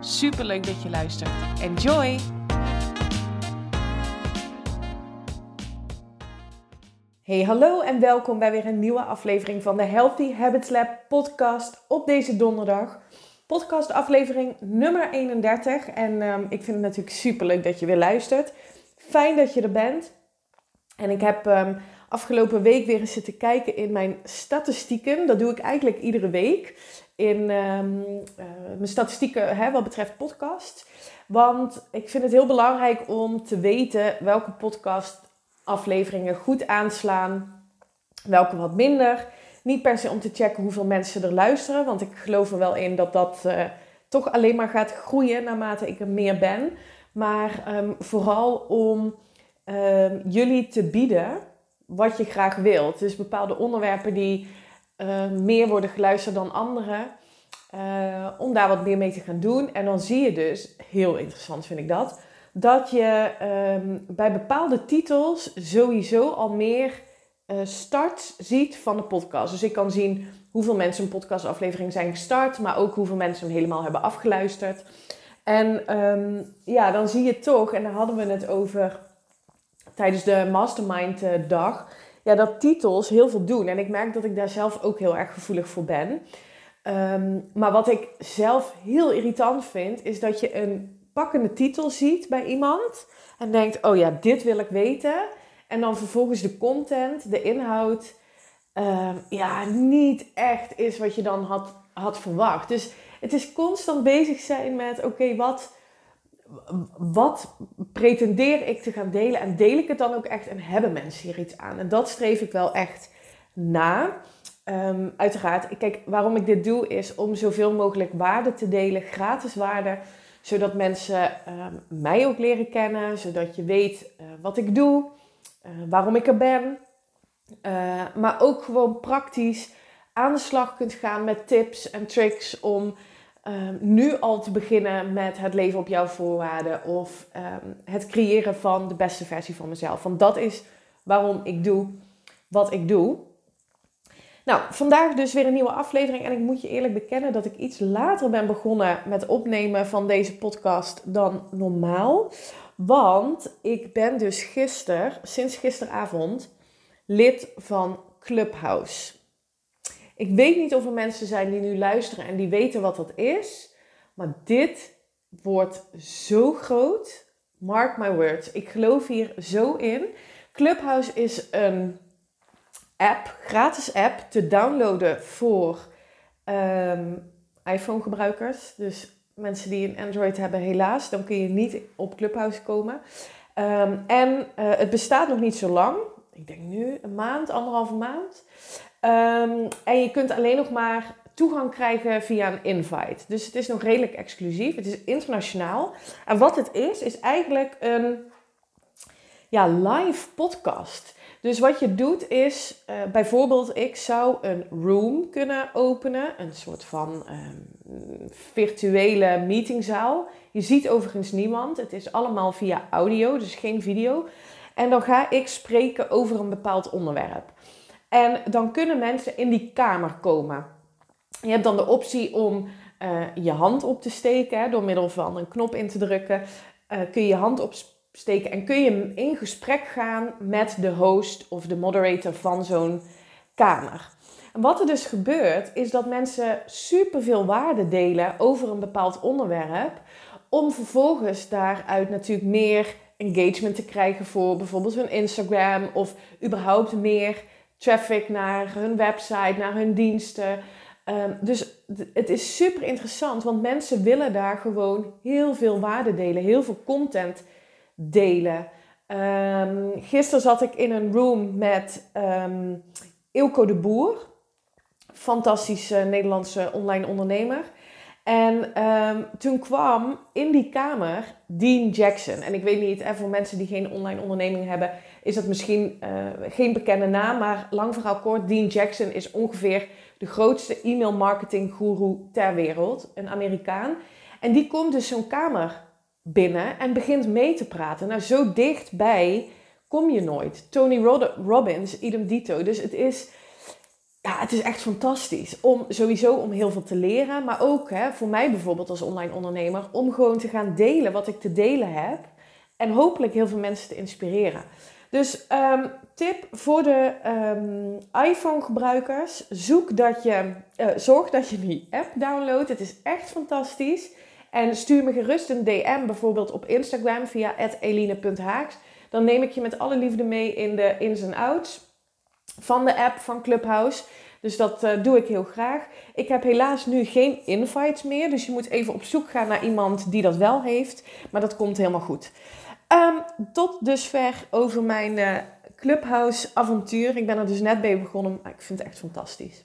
Super leuk dat je luistert. Enjoy! Hey, hallo en welkom bij weer een nieuwe aflevering van de Healthy Habits Lab podcast op deze donderdag. Podcast aflevering nummer 31 en um, ik vind het natuurlijk super leuk dat je weer luistert. Fijn dat je er bent. En ik heb um, afgelopen week weer eens zitten kijken in mijn statistieken. Dat doe ik eigenlijk iedere week in um, uh, mijn statistieken hè, wat betreft podcast. Want ik vind het heel belangrijk om te weten welke podcastafleveringen goed aanslaan, welke wat minder. Niet per se om te checken hoeveel mensen er luisteren, want ik geloof er wel in dat dat uh, toch alleen maar gaat groeien naarmate ik er meer ben. Maar um, vooral om um, jullie te bieden wat je graag wilt. Dus bepaalde onderwerpen die uh, meer worden geluisterd dan andere. Uh, om daar wat meer mee te gaan doen. En dan zie je dus, heel interessant vind ik dat, dat je um, bij bepaalde titels sowieso al meer uh, start ziet van de podcast. Dus ik kan zien hoeveel mensen een podcastaflevering zijn gestart, maar ook hoeveel mensen hem helemaal hebben afgeluisterd. En um, ja, dan zie je toch, en daar hadden we het over tijdens de Mastermind dag ja, dat titels heel veel doen. En ik merk dat ik daar zelf ook heel erg gevoelig voor ben. Um, maar wat ik zelf heel irritant vind, is dat je een pakkende titel ziet bij iemand en denkt: oh ja, dit wil ik weten. En dan vervolgens de content, de inhoud, uh, ja, niet echt is wat je dan had, had verwacht. Dus het is constant bezig zijn met: oké, wat wat pretendeer ik te gaan delen? En deel ik het dan ook echt en hebben mensen hier iets aan? En dat streef ik wel echt na. Um, uiteraard, kijk, waarom ik dit doe is om zoveel mogelijk waarde te delen, gratis waarde, zodat mensen um, mij ook leren kennen, zodat je weet uh, wat ik doe, uh, waarom ik er ben, uh, maar ook gewoon praktisch aan de slag kunt gaan met tips en tricks om um, nu al te beginnen met het leven op jouw voorwaarden of um, het creëren van de beste versie van mezelf. Want dat is waarom ik doe wat ik doe. Nou, vandaag dus weer een nieuwe aflevering. En ik moet je eerlijk bekennen dat ik iets later ben begonnen met opnemen van deze podcast dan normaal. Want ik ben dus gisteren, sinds gisteravond, lid van Clubhouse. Ik weet niet of er mensen zijn die nu luisteren en die weten wat dat is. Maar dit wordt zo groot. Mark my words. Ik geloof hier zo in. Clubhouse is een app, gratis app, te downloaden voor um, iPhone gebruikers. Dus mensen die een Android hebben, helaas, dan kun je niet op Clubhouse komen. Um, en uh, het bestaat nog niet zo lang. Ik denk nu een maand, anderhalve maand. Um, en je kunt alleen nog maar toegang krijgen via een invite. Dus het is nog redelijk exclusief. Het is internationaal. En wat het is, is eigenlijk een ja, live podcast. Dus wat je doet is, uh, bijvoorbeeld, ik zou een room kunnen openen, een soort van um, virtuele meetingzaal. Je ziet overigens niemand, het is allemaal via audio, dus geen video. En dan ga ik spreken over een bepaald onderwerp. En dan kunnen mensen in die kamer komen. Je hebt dan de optie om uh, je hand op te steken, door middel van een knop in te drukken. Uh, kun je je hand opsteken en kun je in gesprek gaan met de host of de moderator van zo'n kamer. En wat er dus gebeurt, is dat mensen superveel waarde delen over een bepaald onderwerp, om vervolgens daaruit natuurlijk meer engagement te krijgen voor bijvoorbeeld hun Instagram of überhaupt meer traffic naar hun website, naar hun diensten. Um, dus het is super interessant, want mensen willen daar gewoon heel veel waarde delen, heel veel content delen. Um, gisteren zat ik in een room met um, Ilko de Boer, fantastische Nederlandse online ondernemer. En ehm, toen kwam in die kamer Dean Jackson. En ik weet niet, en voor mensen die geen online onderneming hebben, is dat misschien uh, geen bekende naam. Maar lang verhaal kort, Dean Jackson is ongeveer de grootste e-mail marketing guru ter wereld. Een Amerikaan. En die komt dus zo'n kamer binnen en begint mee te praten. Nou, zo dichtbij kom je nooit. Tony Robbins, idem dito. Dus het is ja, het is echt fantastisch. Om sowieso om heel veel te leren. Maar ook hè, voor mij bijvoorbeeld als online ondernemer. Om gewoon te gaan delen wat ik te delen heb. En hopelijk heel veel mensen te inspireren. Dus um, tip voor de um, iPhone gebruikers. Zoek dat je, uh, zorg dat je die app downloadt. Het is echt fantastisch. En stuur me gerust een DM bijvoorbeeld op Instagram via eline.haaks. Dan neem ik je met alle liefde mee in de ins en outs van de app van Clubhouse. Dus dat uh, doe ik heel graag. Ik heb helaas nu geen invites meer. Dus je moet even op zoek gaan naar iemand die dat wel heeft. Maar dat komt helemaal goed. Um, tot dusver over mijn uh, Clubhouse avontuur. Ik ben er dus net bij begonnen. Maar ik vind het echt fantastisch.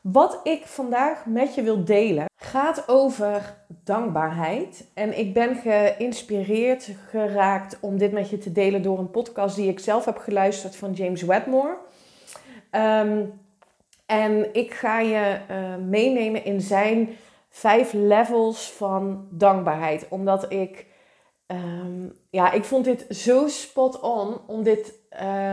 Wat ik vandaag met je wil delen gaat over dankbaarheid. En ik ben geïnspireerd geraakt om dit met je te delen door een podcast die ik zelf heb geluisterd van James Wedmore. Um, en ik ga je uh, meenemen in zijn vijf levels van dankbaarheid. Omdat ik, um, ja, ik vond dit zo spot on om dit,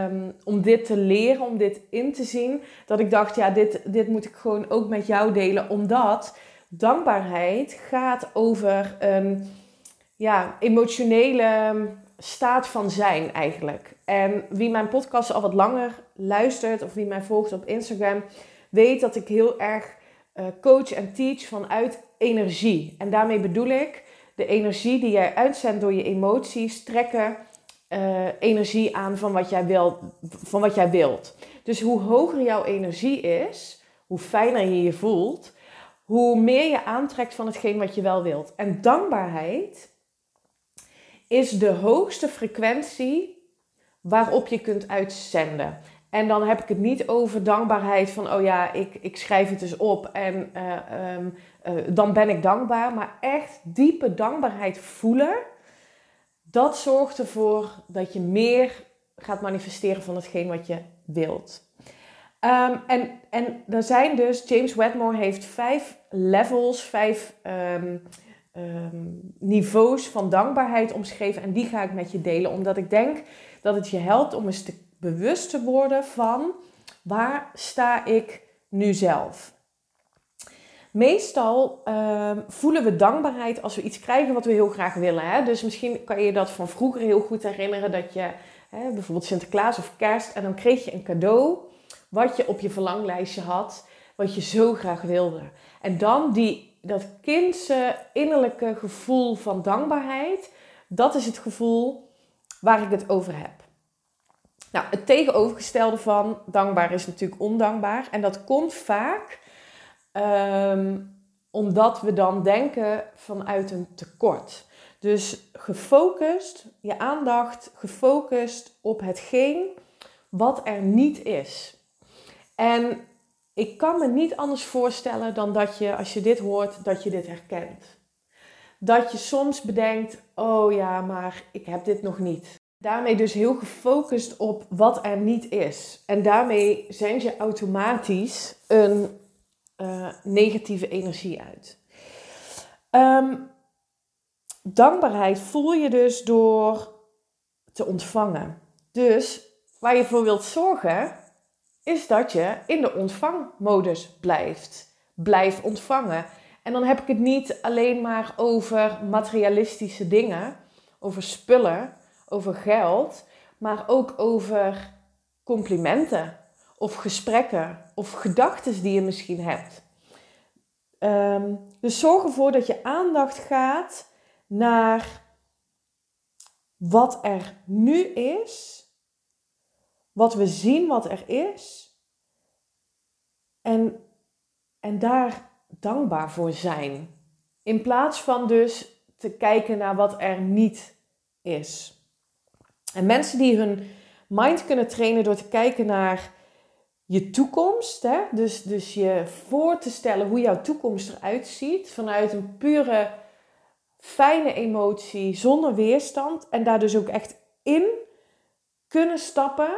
um, om dit te leren, om dit in te zien. Dat ik dacht, ja, dit, dit moet ik gewoon ook met jou delen. Omdat dankbaarheid gaat over een ja, emotionele staat van zijn eigenlijk. En wie mijn podcast al wat langer luistert of wie mij volgt op Instagram, weet dat ik heel erg uh, coach en teach vanuit energie. En daarmee bedoel ik de energie die jij uitzendt door je emoties trekken uh, energie aan van wat, jij wil, van wat jij wilt. Dus hoe hoger jouw energie is, hoe fijner je je voelt, hoe meer je aantrekt van hetgeen wat je wel wilt. En dankbaarheid is de hoogste frequentie waarop je kunt uitzenden. En dan heb ik het niet over dankbaarheid van, oh ja, ik, ik schrijf het dus op en uh, um, uh, dan ben ik dankbaar. Maar echt diepe dankbaarheid voelen, dat zorgt ervoor dat je meer gaat manifesteren van hetgeen wat je wilt. Um, en, en er zijn dus, James Wedmore heeft vijf levels, vijf um, niveaus van dankbaarheid omschreven. En die ga ik met je delen, omdat ik denk dat het je helpt om eens te bewust te worden van waar sta ik nu zelf. Meestal uh, voelen we dankbaarheid als we iets krijgen wat we heel graag willen. Hè? Dus misschien kan je dat van vroeger heel goed herinneren dat je hè, bijvoorbeeld Sinterklaas of Kerst en dan kreeg je een cadeau wat je op je verlanglijstje had, wat je zo graag wilde. En dan die, dat kindse innerlijke gevoel van dankbaarheid, dat is het gevoel waar ik het over heb. Nou, het tegenovergestelde van dankbaar is natuurlijk ondankbaar. En dat komt vaak ehm, omdat we dan denken vanuit een tekort. Dus gefocust, je aandacht gefocust op hetgeen wat er niet is. En ik kan me niet anders voorstellen dan dat je, als je dit hoort, dat je dit herkent. Dat je soms bedenkt, oh ja, maar ik heb dit nog niet. Daarmee dus heel gefocust op wat er niet is. En daarmee zend je automatisch een uh, negatieve energie uit. Um, dankbaarheid voel je dus door te ontvangen. Dus waar je voor wilt zorgen, is dat je in de ontvangmodus blijft. Blijf ontvangen. En dan heb ik het niet alleen maar over materialistische dingen, over spullen over geld, maar ook over complimenten of gesprekken of gedachten die je misschien hebt. Um, dus zorg ervoor dat je aandacht gaat naar wat er nu is, wat we zien wat er is, en, en daar dankbaar voor zijn. In plaats van dus te kijken naar wat er niet is. En mensen die hun mind kunnen trainen door te kijken naar je toekomst, hè? Dus, dus je voor te stellen hoe jouw toekomst eruit ziet vanuit een pure fijne emotie, zonder weerstand en daar dus ook echt in kunnen stappen,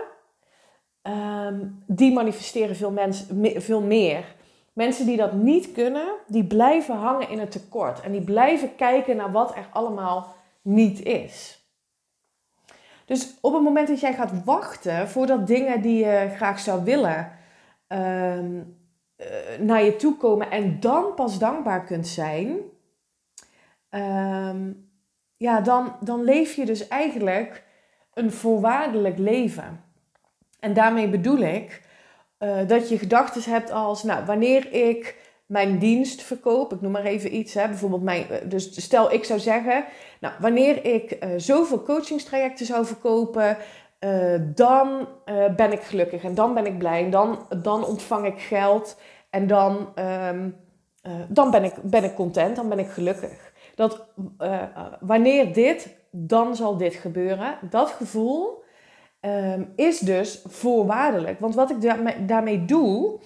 ehm, die manifesteren veel, mensen, veel meer. Mensen die dat niet kunnen, die blijven hangen in het tekort en die blijven kijken naar wat er allemaal niet is. Dus op het moment dat jij gaat wachten voordat dingen die je graag zou willen ehm, eh, naar je toe komen en dan pas dankbaar kunt zijn, ehm, ja, dan, dan leef je dus eigenlijk een voorwaardelijk leven. En daarmee bedoel ik uh, dat je gedachten hebt als, nou, wanneer ik mijn dienst verkoop, ik noem maar even iets, hè, bijvoorbeeld mijn, eh, dus stel ik zou zeggen, nou, wanneer ik uh, zoveel coachingstrajecten zou verkopen, uh, dan ben ik gelukkig en dan ben ik blij en dan, dan ontvang ik geld en dan, um, dan ben, ik, ben ik content, dan ben ik gelukkig. Dat wanneer dit, dan zal dit gebeuren. Dat gevoel um, is dus voorwaardelijk. Want wat ik daarmee doe,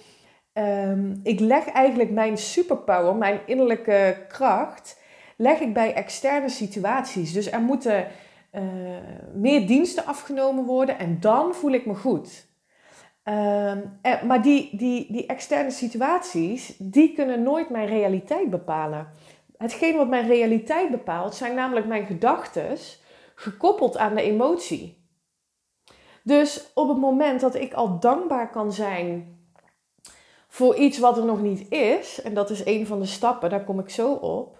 um, ik leg eigenlijk mijn superpower, mijn innerlijke kracht, leg ik bij externe situaties. Dus er moeten uh, meer diensten afgenomen worden en dan voel ik me goed. Um, en, maar die, die, die externe situaties, die kunnen nooit mijn realiteit bepalen. Hetgeen wat mijn realiteit bepaalt, zijn namelijk mijn gedachten gekoppeld aan de emotie. Dus op het moment dat ik al dankbaar kan zijn voor iets wat er nog niet is, en dat is een van de stappen, daar kom ik zo op,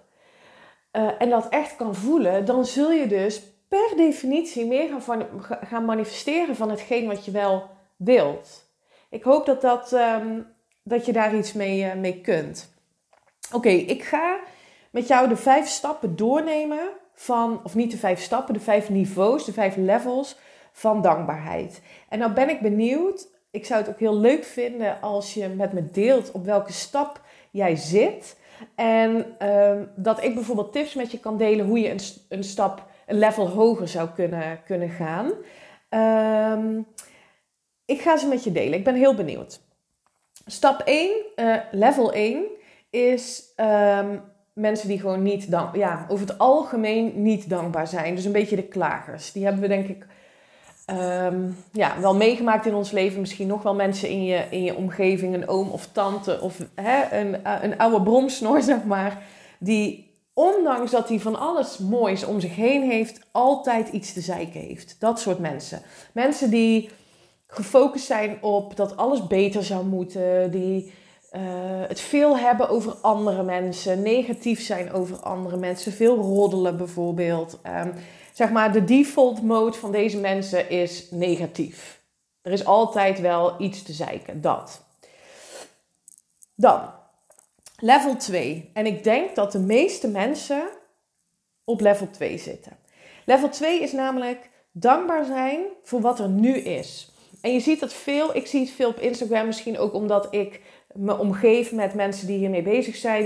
uh, en dat echt kan voelen, dan zul je dus per definitie meer gaan, van, gaan manifesteren van hetgeen wat je wel wilt. Ik hoop dat, dat, um, dat je daar iets mee, uh, mee kunt. Oké, ik ga met jou de vijf stappen doornemen van, of niet de vijf stappen, de vijf niveaus, de vijf levels van dankbaarheid. En nou ben ik benieuwd, ik zou het ook heel leuk vinden als je met me deelt op welke stap jij zit. En ehm, dat ik bijvoorbeeld tips met je kan delen hoe je een, een stap, een level hoger zou kunnen, kunnen gaan. Ehm, ik ga ze met je delen. Ik ben heel benieuwd. Stap 1, uh, eh, level 1, is um, mensen die gewoon niet dank, ja, over het algemeen niet dankbaar zijn. Dus een beetje de klagers. Die hebben we denk ik um, ja, wel meegemaakt in ons leven. Misschien nog wel mensen in je, in je omgeving, een oom of tante of hè, een, eh, een oude bromsnor, zeg maar. Die ondanks dat hij van alles moois om zich heen heeft, altijd iets te zeiken heeft. Dat soort mensen. Mensen die gefocust zijn op dat alles beter zou moeten. Die uh, het veel hebben over andere mensen. Negatief zijn over andere mensen. Veel roddelen bijvoorbeeld. Um, zeg maar, de default mode van deze mensen is negatief. Er is altijd wel iets te zeiken, dat. Dan, level 2. En ik denk dat de meeste mensen op level 2 zitten. Level 2 is namelijk dankbaar zijn voor wat er nu is. En je ziet dat veel, ik zie het veel op Instagram, misschien ook omdat ik me omgeef met mensen die hiermee bezig zijn.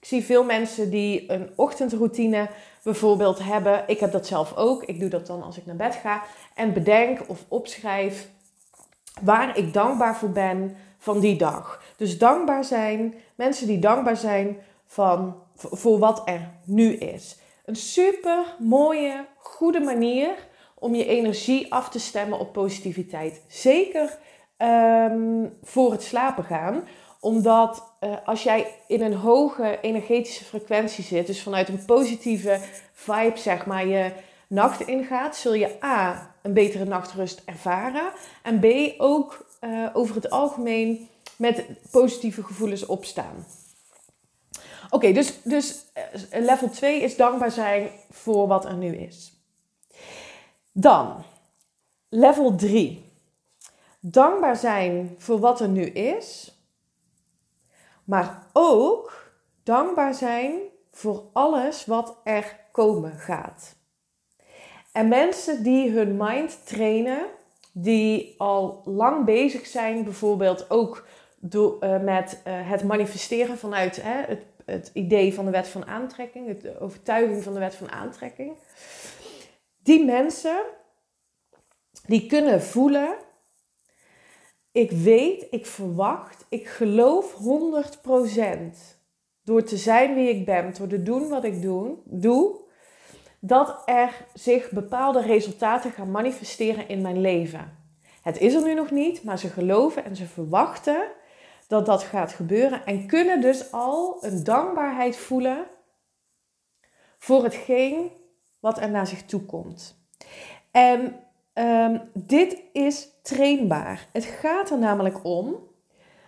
Ik zie veel mensen die een ochtendroutine bijvoorbeeld hebben. Ik heb dat zelf ook. Ik doe dat dan als ik naar bed ga. En bedenk of opschrijf waar ik dankbaar voor ben van die dag. Dus dankbaar zijn, mensen die dankbaar zijn van, voor wat er nu is. Een super mooie, goede manier om je energie af te stemmen op positiviteit. Zeker um, voor het slapen gaan omdat uh, als jij in een hoge energetische frequentie zit, dus vanuit een positieve vibe, zeg maar, je nacht ingaat, zul je A, een betere nachtrust ervaren. En B, ook uh, over het algemeen met positieve gevoelens opstaan. Oké, dus, dus uh, level 2 is dankbaar zijn voor wat er nu is. Dan, level 3. Dankbaar zijn voor wat er nu is maar ook dankbaar zijn voor alles wat er komen gaat. En mensen die hun mind trainen, die al lang bezig zijn, bijvoorbeeld ook uh, met uh, het manifesteren vanuit hè, het, het idee van de wet van aantrekking, de overtuiging van de wet van aantrekking. Die mensen, die kunnen voelen ik weet, ik verwacht, ik geloof 100% door te zijn wie ik ben, door te doen wat ik doe, doe, dat er zich bepaalde resultaten gaan manifesteren in mijn leven. Het is er nu nog niet, maar ze geloven en ze verwachten dat dat gaat gebeuren en kunnen dus al een dankbaarheid voelen voor hetgeen wat er naar zich toe komt. En um, dit is trainbaar. Het gaat er namelijk om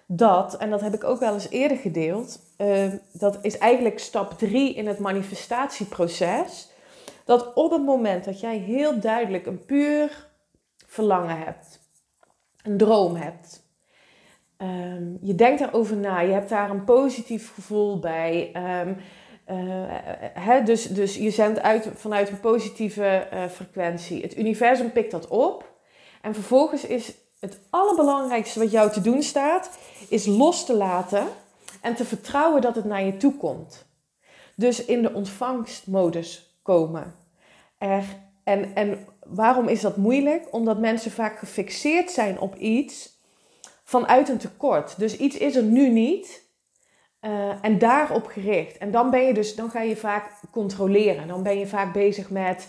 dat, en dat heb ik ook wel eens eerder gedeeld, uh, dat is eigenlijk stap 3 in het manifestatieproces. Dat op het moment dat jij heel duidelijk een puur verlangen hebt, een droom hebt, um, je denkt erover na, je hebt daar een positief gevoel bij. Um, uh, dus, dus je zendt uit vanuit een positieve uh, frequentie. Het universum pikt dat op. En vervolgens is het allerbelangrijkste wat jou te doen staat, is los te laten en te vertrouwen dat het naar je toe komt. Dus in de ontvangstmodus komen. En, en waarom is dat moeilijk? Omdat mensen vaak gefixeerd zijn op iets vanuit een tekort. Dus iets is er nu niet. Uh, en daarop gericht. En dan ben je dus, dan ga je vaak controleren. Dan ben je vaak bezig met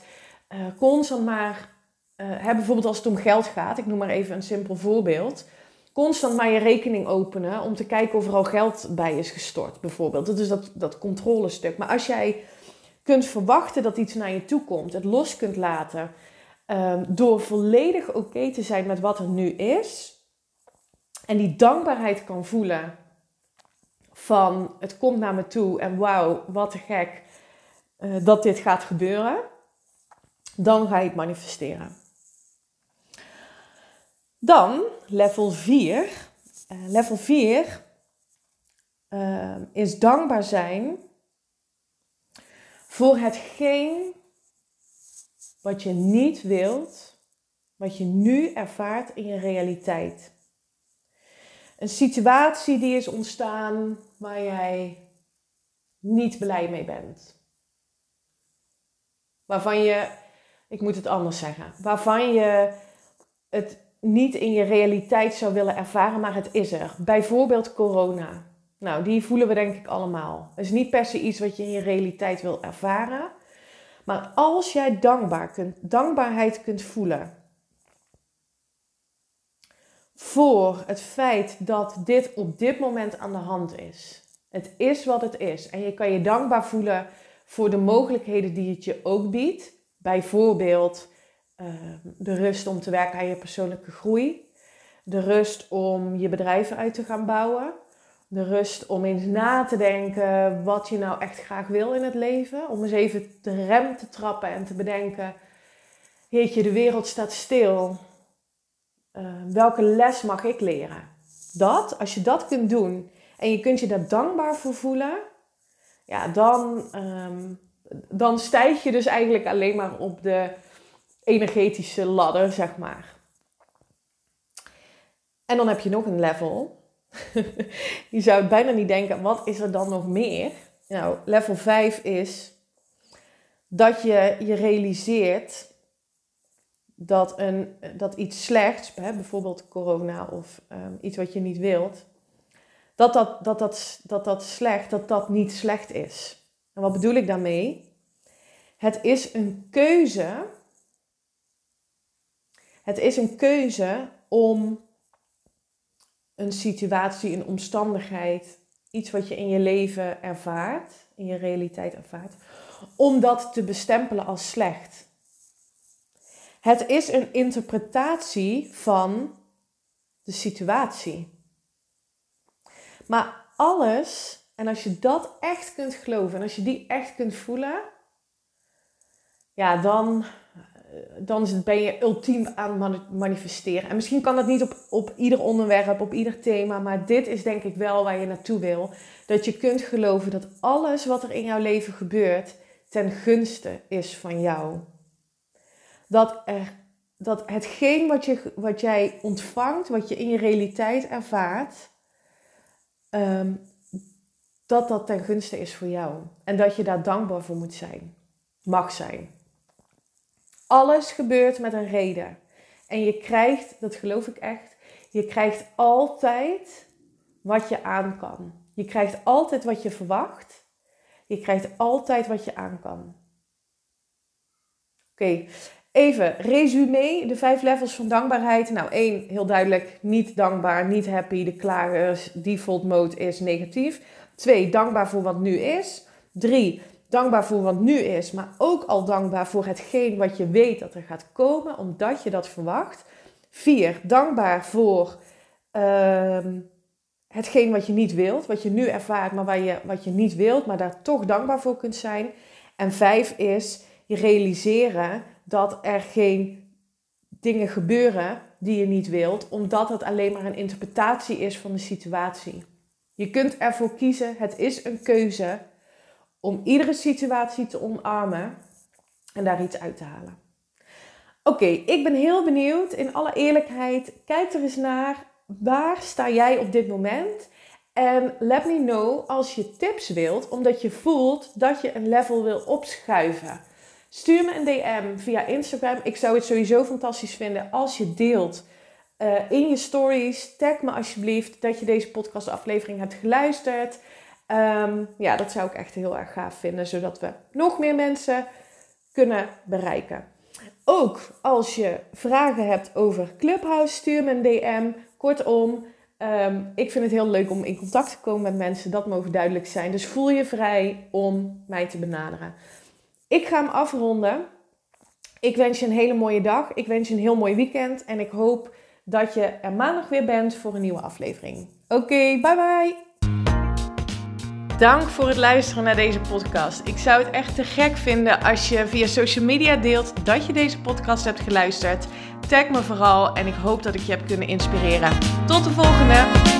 uh, constant maar, uh, hè, bijvoorbeeld als het om geld gaat, ik noem maar even een simpel voorbeeld. Constant maar je rekening openen om te kijken of er al geld bij is gestort, bijvoorbeeld. Dat is dat, dat controlestuk. Maar als jij kunt verwachten dat iets naar je toe komt, het los kunt laten, um, door volledig oké te zijn met wat er nu is, en die dankbaarheid kan voelen van het komt naar me toe en wauw, wat gek uh, dat dit gaat gebeuren, dan ga je het manifesteren. Dan level 4. Uh, eh, level 4 uh, eh, is dankbaar zijn voor hetgeen wat je niet wilt, wat je nu ervaart in je realiteit. Een situatie die is ontstaan waar jij niet blij mee bent. Waarvan je, ik moet het anders zeggen, waarvan je het niet in je realiteit zou willen ervaren, maar het is er. Bijvoorbeeld corona. Nou, die voelen we denk ik allemaal. Het is niet per se iets wat je in je realiteit wil ervaren. Maar als jij dankbaar kunt, dankbaarheid kunt voelen voor het feit dat dit op dit moment aan de hand is. Het is wat het is. En je kan je dankbaar voelen voor de mogelijkheden die het je ook biedt. Bijvoorbeeld uh, de rust om te werken aan je persoonlijke groei. De rust om je bedrijf uit te gaan bouwen. De rust om eens na te denken wat je nou echt graag wil in het leven. Om eens even de rem te trappen en te bedenken: Jeetje, de wereld staat stil. Uh, welke les mag ik leren? Dat, als je dat kunt doen en je kunt je daar dankbaar voor voelen, ja, dan, um, dan stijg je dus eigenlijk alleen maar op de energetische ladder, zeg maar. En dan heb je nog een level. je zou bijna niet denken, wat is er dan nog meer? Nou, level 5 is dat je je realiseert dat, een, dat iets slechts, hè, bijvoorbeeld corona of um, iets wat je niet wilt, dat dat, dat, dat, dat dat slecht, dat dat niet slecht is. En wat bedoel ik daarmee? Het is een keuze. Het is een keuze om een situatie, een omstandigheid, iets wat je in je leven ervaart, in je realiteit ervaart, om dat te bestempelen als slecht. Het is een interpretatie van de situatie. Maar alles, en als je dat echt kunt geloven en als je die echt kunt voelen, ja, dan, dan ben je ultiem aan het manifesteren. En misschien kan dat niet op, op ieder onderwerp, op ieder thema, maar dit is denk ik wel waar je naartoe wil. Dat je kunt geloven dat alles wat er in jouw leven gebeurt ten gunste is van jou dat, er, dat hetgeen wat, je, wat jij ontvangt, wat je in je realiteit ervaart, ehm, dat dat ten gunste is voor jou. En dat je daar dankbaar voor moet zijn, mag zijn. Alles gebeurt met een reden. En je krijgt, dat geloof ik echt, Je krijgt altijd wat je aan kan. Je krijgt altijd wat je verwacht. Je krijgt altijd wat je aan kan. Oké, even resume. De vijf levels van dankbaarheid. Nou, één, heel duidelijk, niet dankbaar, niet happy. De klagers, default mode is negatief. Twee, dankbaar voor wat nu is. Drie, dankbaar voor wat nu is, maar ook al dankbaar voor hetgeen wat je weet dat er gaat komen, omdat je dat verwacht. Vier, dankbaar voor uh, hetgeen wat je niet wilt, wat je nu ervaart, maar waar je, wat je niet wilt, maar daar toch dankbaar voor kunt zijn. En vijf is je realiseren dat er geen dingen gebeuren die je niet wilt, omdat het alleen maar een interpretatie is van de situatie. Je kunt ervoor kiezen, het is een keuze om iedere situatie te omarmen en daar iets uit te halen. Oké, ik ben heel benieuwd. In alle eerlijkheid, kijk er eens naar. Waar sta jij op dit moment? En let me know als je tips wilt, omdat je voelt dat je een level wil opschuiven. Stuur me een DM via Instagram. Ik zou het sowieso fantastisch vinden als je deelt uh, in je stories. Tag me alsjeblieft dat je deze podcastaflevering hebt geluisterd. Um, ja, dat zou ik echt heel erg gaaf vinden, zodat we nog meer mensen kunnen bereiken. Ook als je vragen hebt over Clubhouse, stuur me een DM. Kortom, um, ik vind het heel leuk om in contact te komen met mensen. Dat mogen duidelijk zijn. Dus voel je vrij om mij te benaderen. Ik ga hem afronden. Ik wens je een hele mooie dag. Ik wens je een heel mooi weekend. En ik hoop dat je er maandag weer bent voor een nieuwe aflevering. Oké, bye bye. Dank voor het luisteren naar deze podcast. Ik zou het echt te gek vinden als je via social media deelt dat je deze podcast hebt geluisterd. Tag me vooral en ik hoop dat ik je heb kunnen inspireren. Tot de volgende!